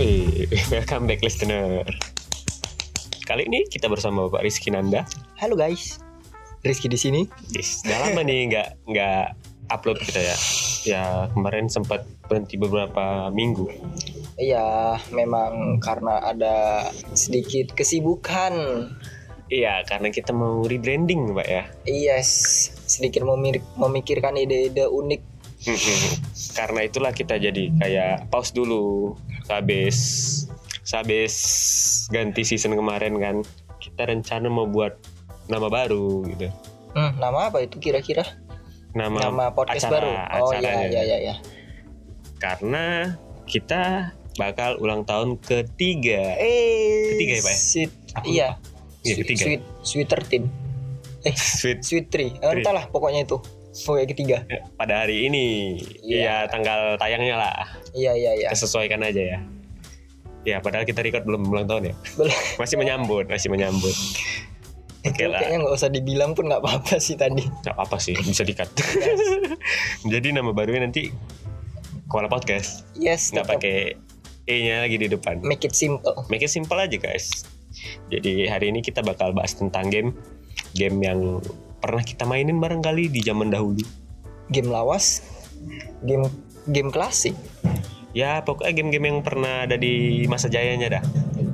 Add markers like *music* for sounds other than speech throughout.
Hey, *laughs* welcome back listener. Kali ini kita bersama Bapak Rizky Nanda. Halo guys, Rizky di sini. Yes, udah lama nih nggak nggak upload kita ya. Ya kemarin sempat berhenti beberapa minggu. Iya, memang karena ada sedikit kesibukan. Iya, karena kita mau rebranding, Pak ya. Yes, sedikit memir- memikirkan ide-ide unik. *laughs* Karena itulah kita jadi kayak pause dulu. Habis habis ganti season kemarin kan, kita rencana mau buat nama baru gitu. Hmm, nama apa itu kira-kira? Nama, Nama podcast acara- baru. Oh iya acaranya. iya iya iya. Karena kita bakal ulang tahun ketiga. Eh, Ketiga ya, Pak ya? Sweet, Aku iya. Iya, Sweet- ketiga. Sweet Sweet 13. Eh, Sweet Sweet 3. Eh, Three. entahlah pokoknya itu. Pokoknya ketiga. pada hari ini. Iya, Iya. tanggal tayangnya lah. Iya iya iya. Sesuaikan aja ya. Ya, padahal kita record belum ulang tahun ya. Belum. *laughs* Masih menyambut, masih menyambut. Oke Itu lah. kayaknya nggak usah dibilang pun nggak apa-apa sih tadi. Gak apa-apa sih, bisa dikat. *laughs* Jadi nama barunya nanti Koala Podcast. Yes, Nggak tetap pakai E-nya lagi di depan. make it simple. Make it simple aja guys. Jadi hari ini kita bakal bahas tentang game game yang pernah kita mainin barangkali di zaman dahulu. Game lawas, game game klasik. Ya pokoknya game-game yang pernah ada di masa jayanya dah.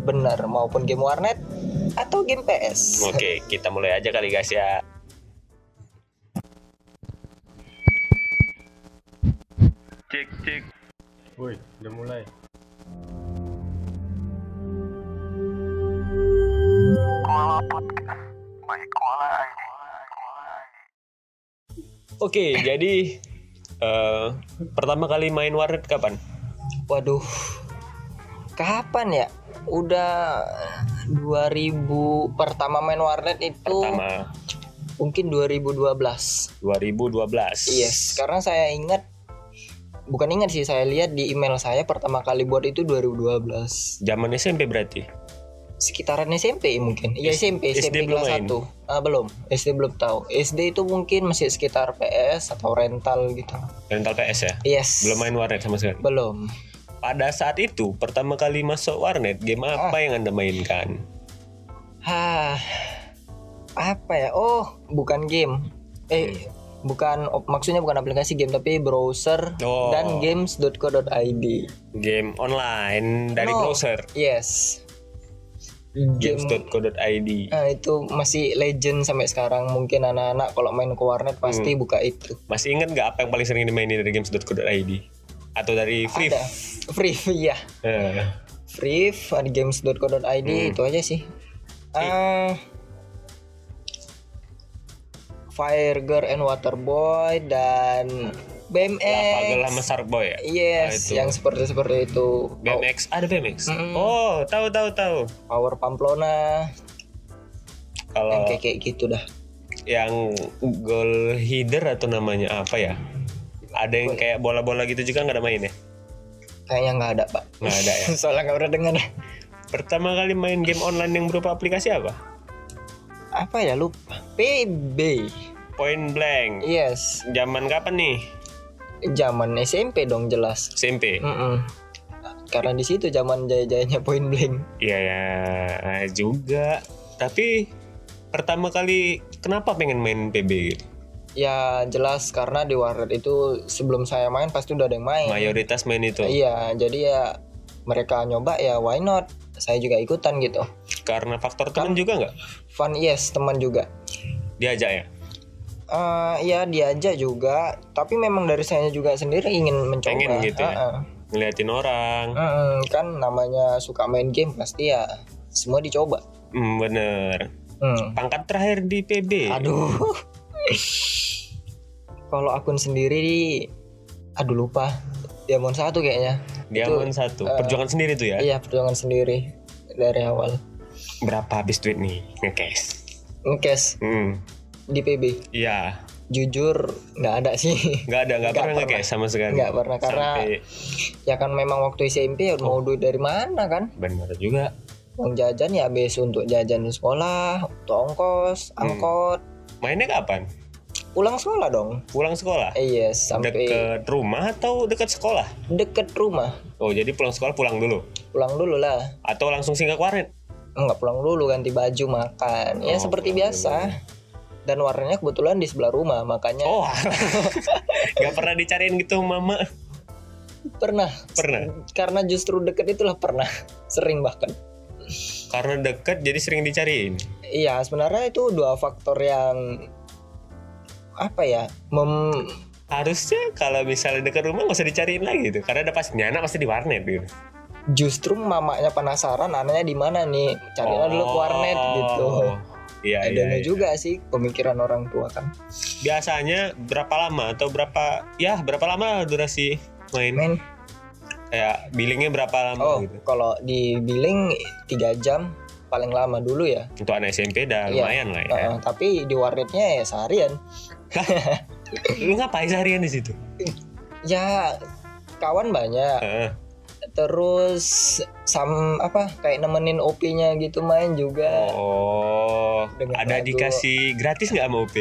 benar maupun game warnet atau game PS. Oke, *laughs* kita mulai aja kali guys ya. Cek cek. Woi, udah mulai. Oke, jadi eh, pertama kali main warnet kapan? Waduh. Kapan ya? Udah 2000 pertama main warnet itu Pertama mungkin 2012. 2012. Yes, karena saya ingat bukan ingat sih saya lihat di email saya pertama kali buat itu 2012. Zaman SMP berarti. Sekitaran SMP mungkin. Iya SMP, SD SMP belum kelas main? 1. Ah, belum. SD belum tahu. SD itu mungkin masih sekitar PS atau rental gitu. Rental PS ya. Yes. Belum main warnet sama sekali. Belum. Pada saat itu pertama kali masuk warnet, game Ah. apa yang anda mainkan? Hah, apa ya? Oh, bukan game. Eh, bukan op- maksudnya bukan aplikasi game tapi browser Oh. dan games.co.id. Game online dari No. browser. Yes. Game Games.co.id. Nah, itu masih legend sampai sekarang. Mungkin anak-anak kalau main ke warnet pasti Hmm. buka itu. Masih inget nggak apa yang paling sering dimainin dari games.co.id? Atau dari Free? Ada. Free, ya. Eh, Free, ada games.co.id Hmm. itu aja sih. Ah, Fire Girl and Water Boy dan BMX. Lava Girl sama Boy ya? Yes, itu. yang seperti seperti itu. BMX, ada BMX. Mm-mm. Oh, tahu tahu tahu. Power Pamplona, Kalau yang kayak kayak gitu dah. yang goal header atau namanya apa ya? Ada yang kayak bola-bola gitu juga nggak ada main ya? Kayaknya nggak ada pak. Nggak ada ya. *laughs* Soalnya nggak pernah dengar. Pertama kali main game online yang berupa aplikasi apa? Apa ya lupa? PB. Point blank. Yes, Zaman kapan nih? Zaman SMP dong jelas. SMP. Mm-mm. Karena di situ zaman jaya-jayanya Point Blank. Iya ya juga. Tapi pertama kali kenapa pengen main PB gitu? Ya jelas karena di warnet itu sebelum saya main pasti udah ada yang main. Mayoritas main itu. Iya, jadi ya mereka nyoba ya why not? Saya juga ikutan gitu. Karena faktor teman juga nggak? Fun yes, teman juga. Diajak ya? Eh ya diajak juga, tapi memang dari saya juga sendiri ingin mencoba. Pengen gitu ya? Ha-ha. Ngeliatin orang. Mm-mm, kan namanya suka main game pasti ya semua dicoba. Hmm, bener. Hmm. Pangkat terakhir di PB. Aduh. *laughs* Kalau akun sendiri aduh lupa. Diamond satu kayaknya. Diamond satu. Perjuangan sendiri tuh ya? Iya, perjuangan sendiri dari awal. Berapa habis duit nih ngekes? Ngekes Hmm. Di PB. Iya. Jujur nggak ada sih. Nggak ada, nggak *laughs* pernah pernah. ngekes sama sekali. Nggak pernah, karena- Sampai- ya kan memang waktu SMP ya mau duit dari mana kan? bener juga. Uang jajan ya habis untuk jajan di sekolah, untuk ongkos, Hmm. angkot, Mainnya kapan? pulang sekolah dong. Pulang sekolah? Eh yes, sampai Deket rumah atau deket sekolah? deket rumah. Oh jadi pulang sekolah pulang dulu? pulang dulu lah Atau langsung singgah warnet? nggak pulang dulu ganti baju makan ya Oh, seperti pulang biasa dan warnanya kebetulan di sebelah rumah makanya Oh, *laughs* nggak pernah dicariin gitu mama. pernah Pernah. karena justru deket itulah pernah *laughs* sering bahkan Karena deket jadi sering dicariin. iya sebenarnya itu dua faktor yang apa ya mem Harusnya kalau misalnya dekat rumah nggak usah dicariin lagi gitu. Karena udah pasti anak pasti di warnet gitu. justru mamanya penasaran anaknya di mana nih carilah dulu ke warnet gitu Oh, Iya, iya, adanya iya. juga sih pemikiran orang tua kan Biasanya berapa lama atau berapa ya berapa lama durasi main? men Kayak billingnya berapa lama oh gitu? kalau di billing tiga jam paling lama dulu ya Untuk anak SMP udah Iya. lumayan lah ya. Heeh, tapi di warnetnya ya seharian Lu ngapain seharian di situ? ya kawan banyak Heeh. terus sam apa kayak nemenin OP-nya gitu main juga Oh, Dengan ada lagu. dikasih gratis nggak sama UP?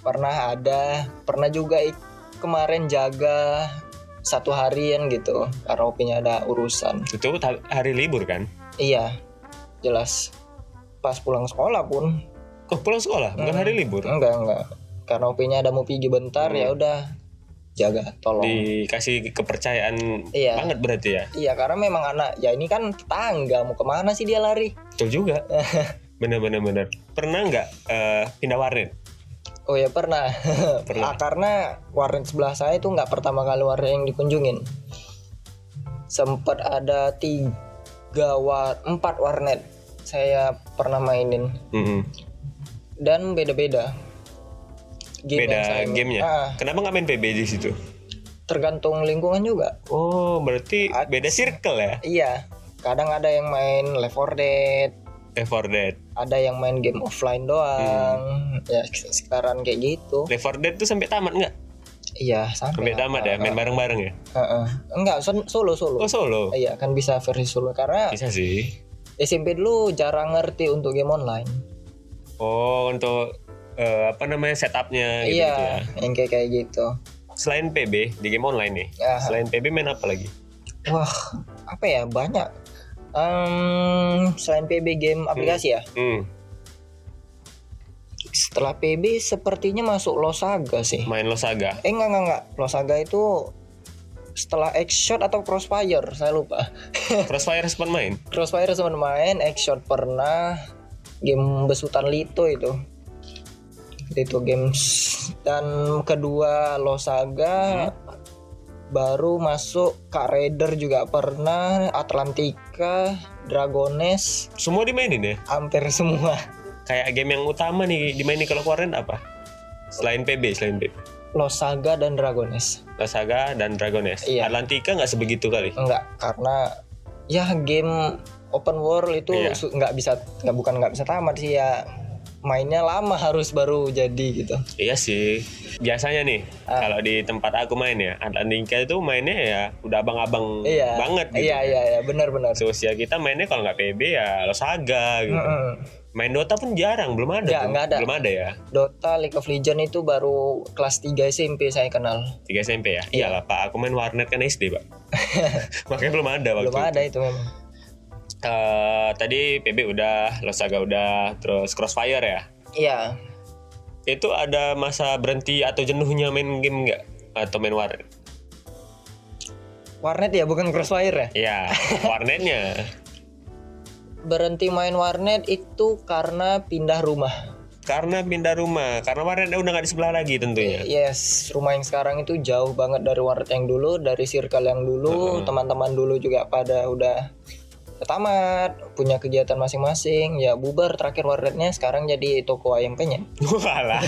pernah ada pernah juga ik- kemarin jaga satu harian gitu karena OP-nya ada urusan Itu hari libur kan? iya jelas pas pulang sekolah pun Oh, pulang sekolah, bukan Hmm. hari libur. enggak enggak karena OP-nya ada mau pergi bentar Hmm. ya udah jaga tolong Dikasih kepercayaan Iya. banget berarti ya. iya karena memang anak ya ini kan tetangga mau ke mana sih dia lari Betul juga. *laughs* Bener-bener bener. Pernah nggak eh, pindah warnet? Oh ya pernah. *laughs* Pernah. Ah, karena warnet sebelah saya itu nggak pertama kali warnet yang dikunjungin. Sempat ada tiga war, empat warnet saya pernah mainin Mm-mm. dan beda-beda. Game Beda gamenya. Ah, Kenapa nggak main PB di situ? tergantung lingkungan juga. Oh, berarti Ad- beda circle ya? Iya. Kadang ada yang main Left 4 Dead, Left 4 Dead. ada yang main game offline doang. Ya sekarang kayak gitu. Left 4 Dead tuh sampai tamat nggak? Iya sampai. Sampai tamat ya, main bareng-bareng ya? Heeh. Enggak, son- solo solo. Oh solo? Iya kan bisa versi solo karena Bisa sih. SMP dulu jarang ngerti untuk game online. Oh, untuk eh, apa namanya setupnya gitu, iya, ya? yang kayak kayak gitu. Selain PB di game online nih, Ya. selain PB main apa lagi? Wah, apa ya banyak. Em, selain PB game aplikasi ya. Hmm, Setelah PB sepertinya masuk Losaga sih. main Losaga. Eh enggak enggak enggak. Losaga itu setelah X-Shot atau Crossfire, saya lupa. *laughs* Crossfire sempat main. Crossfire sempat main, X-Shot pernah. Game besutan Lito itu. Lito Games dan kedua Losaga baru masuk Kak Raider juga pernah Atlantika Dragones Semua dimainin ya? hampir semua Kayak game yang utama nih dimainin kalau keluarin apa? Selain PB, selain PB. Losaga dan Dragones Losaga dan Dragones. Iya. Atlantika nggak sebegitu kali. enggak karena ya game open world itu Iya. nggak bisa nggak bukan nggak bisa tamat sih ya mainnya lama harus baru jadi gitu Iya sih. Biasanya nih, Ah. kalau di tempat aku main ya, Atlantika itu mainnya ya udah abang-abang iya banget gitu. iya iya iya benar-benar Seusia kita mainnya kalau nggak PB ya Losaga gitu. Mm-mm. Main Dota pun jarang, belum ada. Ya, nggak ada. Belum ada ya. Dota League of Legends itu baru kelas 3 SMP saya kenal 3 SMP ya? Iya. Iyalah Pak, aku main warnet kan SD Pak. *laughs* Makanya belum ada waktu belum itu. ada itu memang Eh, tadi PB udah, Losaga udah, terus Crossfire ya. iya Itu ada masa berhenti atau jenuhnya main game nggak? Atau main warnet? warnet ya bukan crossfire ya Iya, *laughs* warnetnya. berhenti main warnet itu karena pindah rumah Karena pindah rumah, karena warnetnya udah nggak di sebelah lagi tentunya. Yes, rumah yang sekarang itu jauh banget dari warnet yang dulu, dari circle yang dulu, teman-teman dulu juga pada udah tamat, punya kegiatan masing-masing, ya bubar terakhir warnetnya sekarang jadi toko ayam penyet. *laughs* Walah,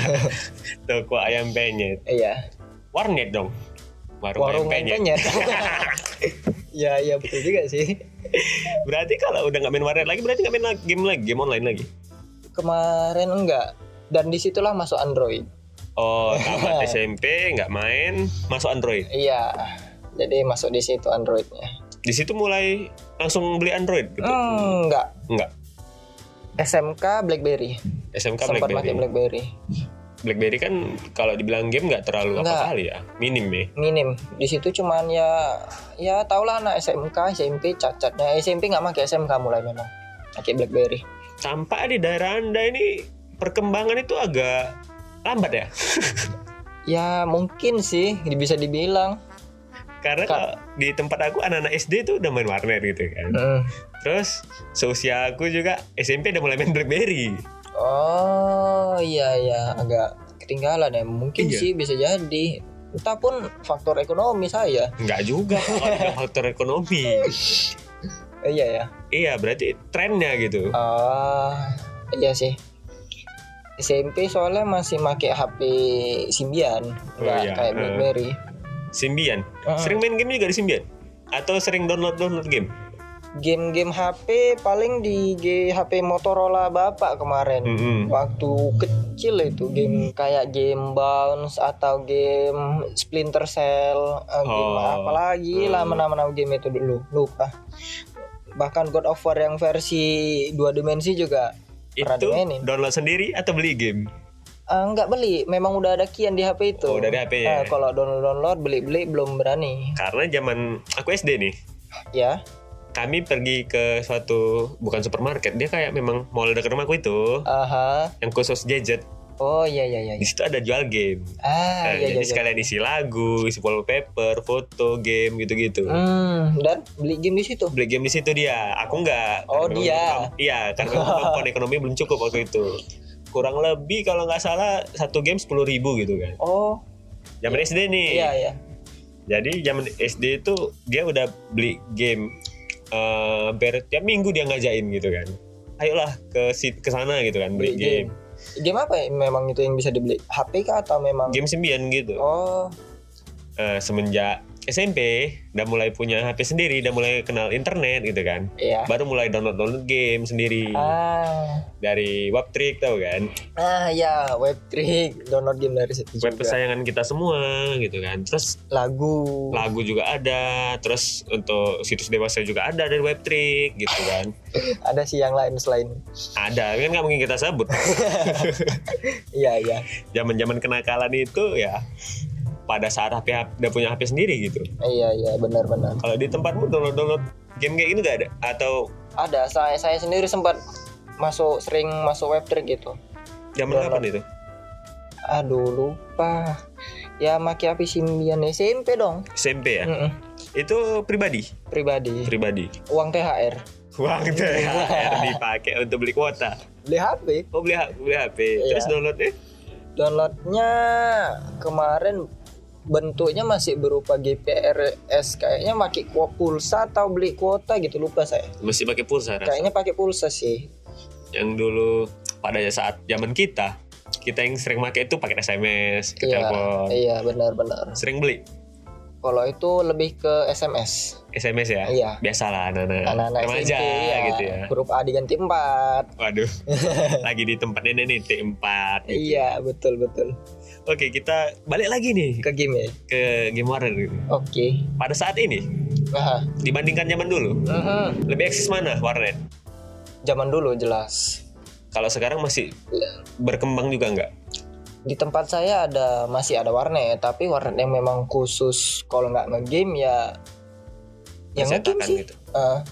toko ayam penyet. Iya, Warnet dong. Warung, warung ayam penyet. penyet. *laughs* ya, iya betul juga sih. *laughs* berarti kalau udah nggak main warnet lagi, berarti nggak main lagi- game lagi, game online lagi. Kemarin enggak, dan di situlah masuk Android. Oh, tamat SMP nggak main, masuk Android. Iya, jadi masuk di situ Androidnya. Di situ mulai langsung beli Android gitu. Hmm, enggak, Enggak. SMK BlackBerry. SMK Sempat pakai BlackBerry. BlackBerry. BlackBerry kan kalau dibilang game nggak terlalu apa Nggak. kali ya, minim ya. minim di situ cuman ya ya tau lah anak SMK SMP cacatnya SMP nggak pakai SMK mulai memang pakai BlackBerry Tampak di daerah anda ini perkembangan itu agak lambat ya, *laughs* ya mungkin sih bisa dibilang karena Ka- di tempat aku anak-anak SD tuh udah main warnet gitu kan. Mm. Terus seusia aku juga SMP udah mulai main BlackBerry. oh iya iya agak ketinggalan ya mungkin Iya. sih bisa jadi entah pun faktor ekonomi saya Enggak juga *laughs* faktor ekonomi. Iya ya Iya, berarti trennya gitu. Ah, iya sih. SMP soalnya masih pakai HP Symbian, nggak iya, kayak eh. BlackBerry. Symbian. Heeh. Sering main game juga di Symbian? Atau sering download-download game? Game-game HP paling di G- HP Motorola bapak kemarin. Mm-mm. Waktu kecil itu game kayak game Bounce atau game Splinter Cell, eh, game Oh. apa lagi lah Hmm. nama-nama game itu dulu lupa. Bahkan God of War yang versi dua dimensi juga Itu download sendiri atau beli game? Eh, nggak beli, memang udah ada kian di HP itu. Oh, udah ada HP ya? Eh, kalau download download beli beli belum berani. Karena zaman aku SD nih, Ya, kami pergi ke suatu bukan supermarket, dia kayak memang mall dekat rumahku itu, aha. yang khusus gadget. Oh iya iya iya. Di situ ada jual game. Ah Nah, iya jadi iya. iya. sekalian isi lagu, isi wallpaper, foto, game gitu-gitu. Hmm, dan beli game di situ. Beli game di situ dia. Aku enggak. Oh, dia. memang- Iya, karena kemampuan *laughs* ekonomi belum cukup waktu itu. Kurang lebih kalau nggak salah satu game sepuluh ribu gitu kan. Oh, Zaman SD nih. iya iya. Jadi zaman SD itu dia udah beli game eh hampir tiap minggu dia ngajain gitu kan. Ayolah ke ke sana gitu kan beli, Beli game. Game apa ya memang itu yang bisa dibeli? HP kah atau memang? Game sembian gitu. Oh, Eh, semenjak SMP udah mulai punya HP sendiri, udah mulai kenal internet gitu kan. iya. Baru mulai download-download game sendiri Ah, dari Webtrick tau kan. ah ya web trick download game dari situ Web juga. kesayangan kita semua gitu kan. Terus Lagu. lagu juga ada, terus untuk situs dewasa juga ada dari Webtrick gitu kan. *laughs* Ada sih yang lain selain. Ada, kan nggak mungkin kita sebut. *laughs* Iya iya. Zaman-zaman kenakalan itu ya pada saat HP udah punya HP sendiri gitu. Iya iya benar benar. Kalau di tempatmu download-download game kayak gini gak ada? Atau Ada saya saya sendiri sempat masuk sering masuk web trick gitu. zaman Download. kapan itu? Aduh lupa. Ya make HP Symbian SMP dong. SMP ya? Mm-mm. Itu pribadi, Pribadi. pribadi. Uang THR. Uang THR *laughs* dipakai untuk beli kuota. Beli HP. Oh beli, beli HP, Iya. terus downloadnya? Downloadnya kemarin bentuknya masih berupa GPRS kayaknya pakai kuota pulsa atau beli kuota gitu lupa saya. Mesti pakai pulsa rasa. Kayaknya pakai pulsa sih. Yang dulu pada saat zaman kita, kita yang sering pakai itu pakai SMS, ke Iya, telepon. iya benar-benar. Sering beli Kalau itu lebih ke SMS. SMS ya? Iya. Biasalah anak-anak, Anak-anak remaja SMP ya. gitu ya. Huruf A diganti 4. Waduh, *laughs* lagi di tempat nenek nih T4. gitu. Iya, betul betul. Oke, kita balik lagi nih Ke game ya. ke game warner. gitu. Oke. Pada saat ini, Nah, dibandingkan zaman dulu, mhm. lebih eksis mana warnet? zaman dulu jelas. Kalau sekarang masih berkembang juga nggak? Di tempat saya ada masih ada warnet, tapi warnet yang memang khusus kalau nggak ngegame ya yang ngegame sih. gitu. Ah,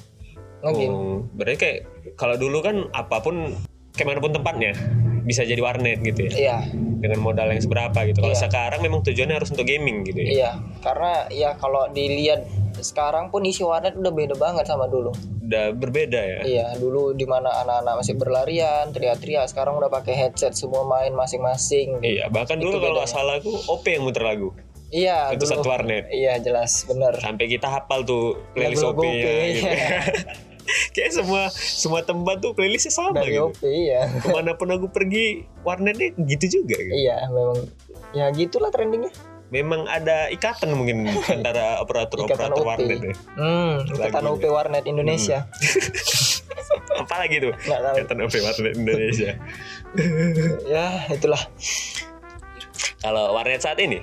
ngegame. Oh, berarti kayak kalau dulu kan apa pun ke mana pun tempatnya bisa jadi warnet gitu ya Iya, dengan modal yang seberapa gitu. Kalau Iya. sekarang memang tujuannya harus untuk gaming gitu ya. iya. Karena ya kalau dilihat sekarang pun isi warnet udah beda banget sama dulu. Udah berbeda ya. Iya, dulu di mana anak-anak masih berlarian, teriak-teriak, sekarang udah pakai headset semua main masing-masing. Iya, bahkan dulu kalau nggak bedanya. salah aku OP yang muter lagu. Iya, Itu dulu. satu warnet. Iya, jelas, bener. Sampai kita hafal tuh playlist OP-nya OP, gitu. iya. *laughs* *laughs* Kayak semua semua tempat tuh playlistnya sama Dari gitu. OP, iya. *laughs* Ke mana pun aku pergi warnetnya gitu juga gitu. iya, memang ya gitulah trendingnya. Memang ada ikatan mungkin *laughs* antara operator-operator warnet ya. Hmm, ikatan. OP warnet Indonesia. Apalagi tuh ikatan OP warnet Indonesia. ya, itulah. Kalau warnet saat ini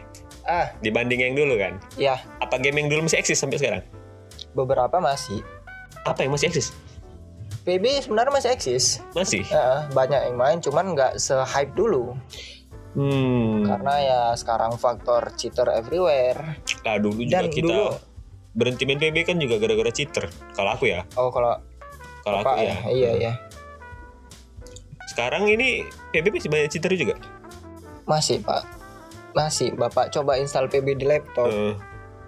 Ah, dibanding yang dulu kan, ya, apa game yang dulu masih eksis sampai sekarang? beberapa masih. Apa yang masih eksis? PB sebenarnya masih eksis. Masih. Ya, banyak yang main, cuman nggak se-hype dulu. Hmm. karena ya sekarang faktor cheater everywhere Nah dulu juga dan kita dulu berhenti main PB kan juga gara-gara cheater. Kalau aku ya, oh kalau kalau aku Bapak ya. iya iya Sekarang ini PB masih banyak cheater juga. masih pak masih bapak coba install PB di laptop Eh,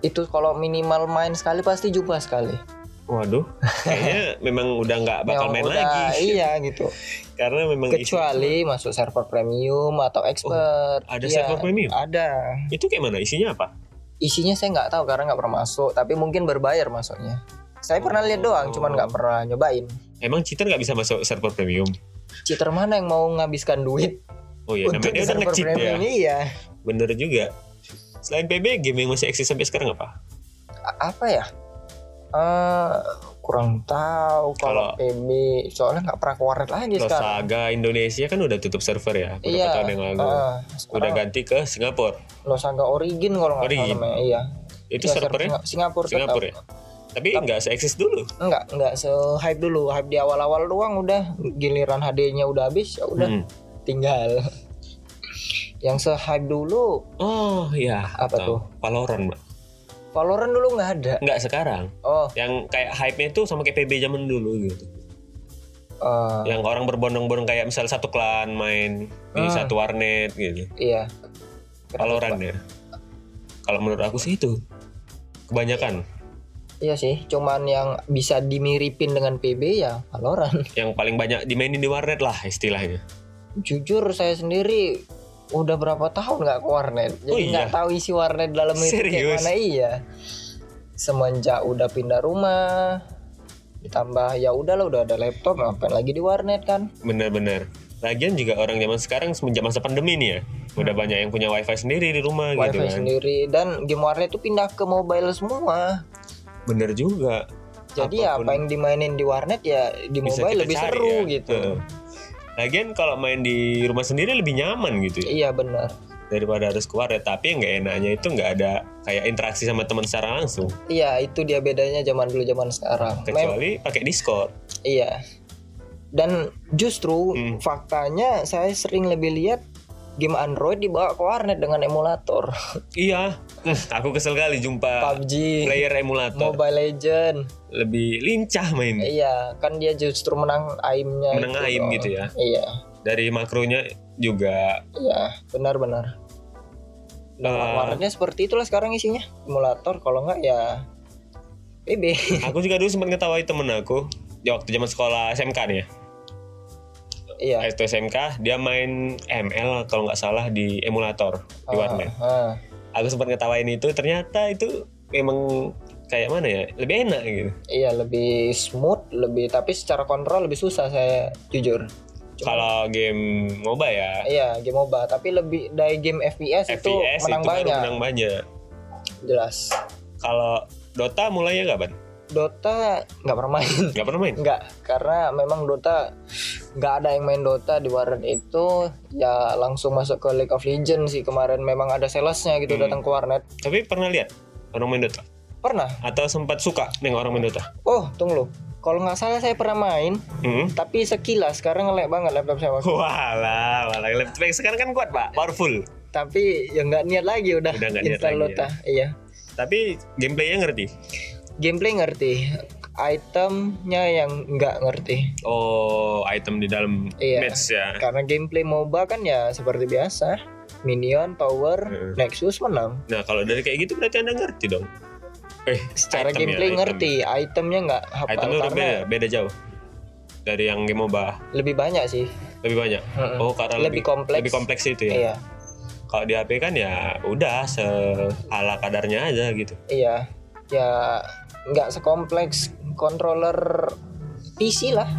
itu kalau minimal main sekali pasti jumpa sekali waduh, kayaknya *laughs* memang udah nggak bakal Memang main udah, lagi. iya gitu Karena memang kecuali masuk server premium atau expert ada Iya, server premium? ada itu kayak mana isinya apa? isinya saya nggak tahu karena nggak pernah masuk tapi mungkin berbayar masuknya saya pernah lihat doang cuman nggak pernah nyobain Emang cheater nggak bisa masuk server premium? cheater mana yang mau ngabiskan duit Oh iya, untuk namanya dia udah server nge-cheat ya. iya Bener juga. Selain PB, game yang masih eksis sampai sekarang apa? A- apa ya Eh kurang tahu kalau Kalau- PB soalnya nggak pernah ke warnet lagi Kalau sekarang Saga Indonesia kan udah tutup server ya beberapa iya tahun yang lalu. eh, udah ganti ke Singapura. Losaga Origin kalau nggak salah namanya iya Itu Iya, servernya Singa- Singapura, Singapura ya. Tapi nggak se-eksis dulu. Enggak, enggak se-hype dulu. Hype di awal-awal doang udah giliran HD-nya udah habis ya udah Hmm. tinggal. Yang se-hype dulu Oh iya. Apa tuh? Valorant, Mbak. Valorant dulu nggak ada. Nggak sekarang. Oh, Yang kayak hype-nya itu sama kayak PB zaman dulu gitu. eh, Yang orang berbondong-bondong kayak misal satu klan main di Ah. satu warnet gitu. iya. Valorant ya. Kalau menurut aku sih itu kebanyakan Iya sih, cuman yang bisa dimiripin dengan PB ya Valorant. yang paling banyak dimainin di warnet lah istilahnya. Jujur saya sendiri udah berapa tahun nggak ke warnet, jadi Oh, nggak iya? tahu isi warnet dalam itu kayak mana iya. Semenjak udah pindah rumah, ditambah ya udahlah udah ada laptop ngapain lagi di warnet kan? Bener-bener. Lagian juga orang zaman sekarang semenjak masa pandemi nih ya, udah banyak yang punya wifi sendiri di rumah wifi gitu kan. sendiri dan game warnet itu pindah ke mobile semua Bener juga. jadi ya Apa pun apa yang dimainin di warnet ya di mobile lebih cari seru ya. gitu Heeh. Lagian kalau main di rumah sendiri lebih nyaman gitu ya, iya benar daripada harus ke warnet. Tapi yang nggak enaknya itu nggak ada kayak interaksi sama teman secara langsung, iya itu dia bedanya zaman dulu zaman sekarang Mem- kecuali pakai Discord. iya dan justru Hmm. faktanya saya sering lebih lihat game Android dibawa ke warnet dengan emulator. *laughs* Iya, aku kesel kali jumpa PUBG player emulator. Mobile Legend. Lebih lincah main. Iya kan dia justru menang aimnya menang itu aim loh. gitu ya. iya. Dari makronya juga. Iya benar-benar Nah, Eh. warnetnya seperti itulah sekarang isinya. Emulator kalau nggak ya PB Aku juga dulu sempat ngetawain temen aku di waktu zaman sekolah SMK nih ya. Iya Itu SMK dia main ML kalau nggak salah di emulator di warnet. Ah, Aku sempat ngetawain itu ternyata itu emang kayak mana ya lebih enak gitu. iya lebih smooth lebih tapi secara kontrol lebih susah saya jujur Kalau game MOBA ya iya game MOBA tapi lebih dari game FPS, itu FPS menang itu baru banyak menang banyak. jelas Kalau Dota mulainya kapan? Dota nggak pernah main *laughs* Gak pernah main? nggak karena memang Dota nggak ada yang main Dota di warnet itu ya langsung masuk ke League of Legends sih kemarin memang ada salesnya gitu Hmm. datang ke warnet Tapi pernah lihat orang main Dota? pernah Atau sempat suka dengan orang main Dota? oh tunggu lo kalau nggak salah saya pernah main Hmm? tapi sekilas sekarang ngelek banget laptop saya Mas. Walah, walah. Laptop sekarang kan kuat pak, powerful. tapi ya nggak niat lagi udah, Udah nggak niat install lagi Dota iya Tapi gameplaynya ngerti. Gameplay ngerti itemnya yang nggak ngerti Oh, item di dalam Iya. match ya. karena gameplay MOBA kan ya seperti biasa minion tower Heeh. nexus menang Nah, kalau dari kayak gitu berarti anda ngerti dong. Eh, secara item ya, gameplay item. ngerti itemnya nggak hafal Itemnya karena beda, beda jauh dari yang game MOBA. lebih banyak sih Lebih banyak. Heeh. Oh, karena Lebih kompleks. Lebih kompleks itu ya. iya Kalau di HP kan ya udah sehala kadarnya aja gitu. iya ya nggak sekompleks controller PC lah.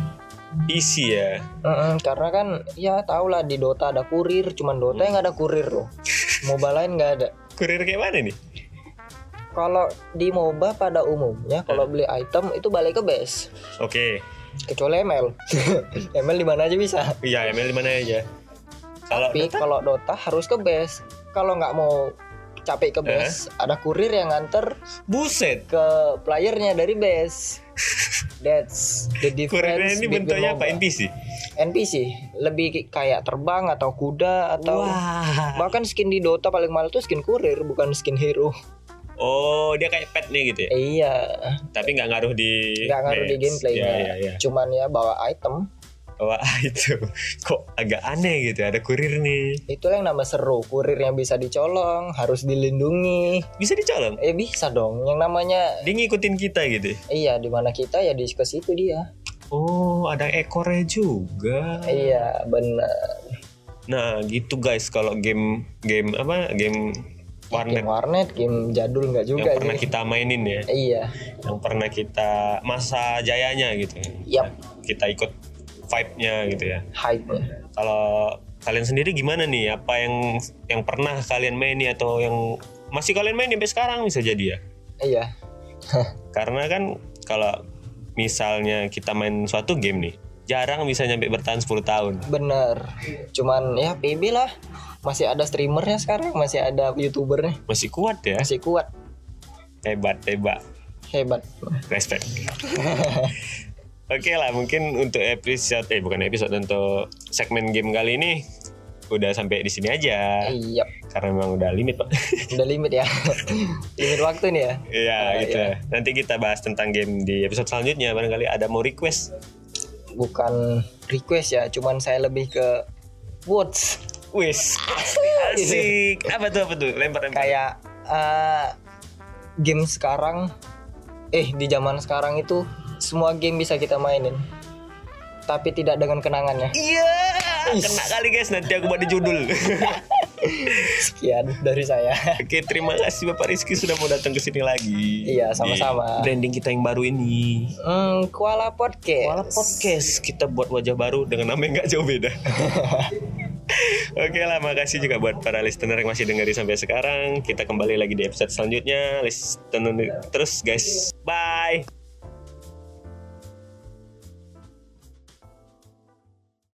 Isi ya. Heeh, karena kan ya tau lah di Dota ada kurir cuman Dota yang nggak ada kurir loh. *laughs* MOBA lain nggak ada. Kurir kayak mana nih? kalau di MOBA pada umumnya kalau beli item itu balik ke base. Oke. kecuali ML *laughs* ML di mana aja bisa. Iya, ML di mana aja. Kalau tapi kalau Dota harus ke base. Kalau nggak mau capek ke base ada kurir yang nganter buset. ke playernya dari base that's the *laughs* difference Kurirnya ini bentuknya apa. NPC? NPC lebih kayak terbang atau kuda atau Wah. bahkan skin di Dota paling mahal tuh skin kurir bukan skin hero Oh, dia kayak pet nih gitu ya. iya Tapi nggak ngaruh di nggak ngaruh di gameplay Iya, iya, iya. cuman ya bawa item Wah, *laughs* itu kok agak aneh gitu. Ada kurir nih. itulah yang nama seru kurir yang bisa dicolong harus dilindungi Bisa dicolong. eh bisa dong yang namanya Dia ngikutin kita gitu. iya di mana kita ya di ke situ dia Oh, ada ekornya juga. iya benar Nah, gitu guys kalau game game apa? Game warnet game warnet game jadul nggak yang juga pernah sih kita mainin ya. iya Yang pernah kita masa jayanya gitu. yap Kita ikut vibe-nya gitu ya. hype Kalau kalian sendiri gimana nih? Apa yang yang pernah kalian maini atau yang masih kalian main sampai sekarang bisa jadi ya? iya *laughs* Karena kan kalau misalnya kita main suatu game nih, jarang bisa nyampe bertahan 10 tahun. bener cuman ya PB lah masih ada streamernya sekarang masih ada youtubernya Masih kuat ya? masih kuat Hebat, hebat. hebat Respect. *laughs* Oke lah, mungkin untuk episode eh bukan episode untuk segmen game kali ini udah sampai di sini aja. iya Karena memang udah limit, Pak. *laughs* udah limit ya *laughs* limit waktu nih ya Iya, Ah, gitu. iya. Nanti kita bahas tentang game di episode selanjutnya. Barangkali ada mau request. bukan request ya cuman saya lebih ke votes Wis, asik. *laughs* Apa tuh apa tuh? Lempar lempar. kayak eh, game sekarang eh di zaman sekarang itu semua game bisa kita mainin tapi tidak dengan kenangannya Iya, kena kali guys. Nanti aku buat di judul. *laughs* sekian dari saya Oke, terima kasih Bapak Rizky sudah mau datang ke sini lagi. Iya, sama-sama. Di branding kita yang baru ini. hmm, Kuala Podcast Kuala Podcast kita buat wajah baru dengan nama yang nggak jauh beda. *laughs* Oke lah, makasih juga buat para listener yang masih dengerin sampai sekarang. Kita kembali lagi di episode selanjutnya. Listen terus guys. Bye.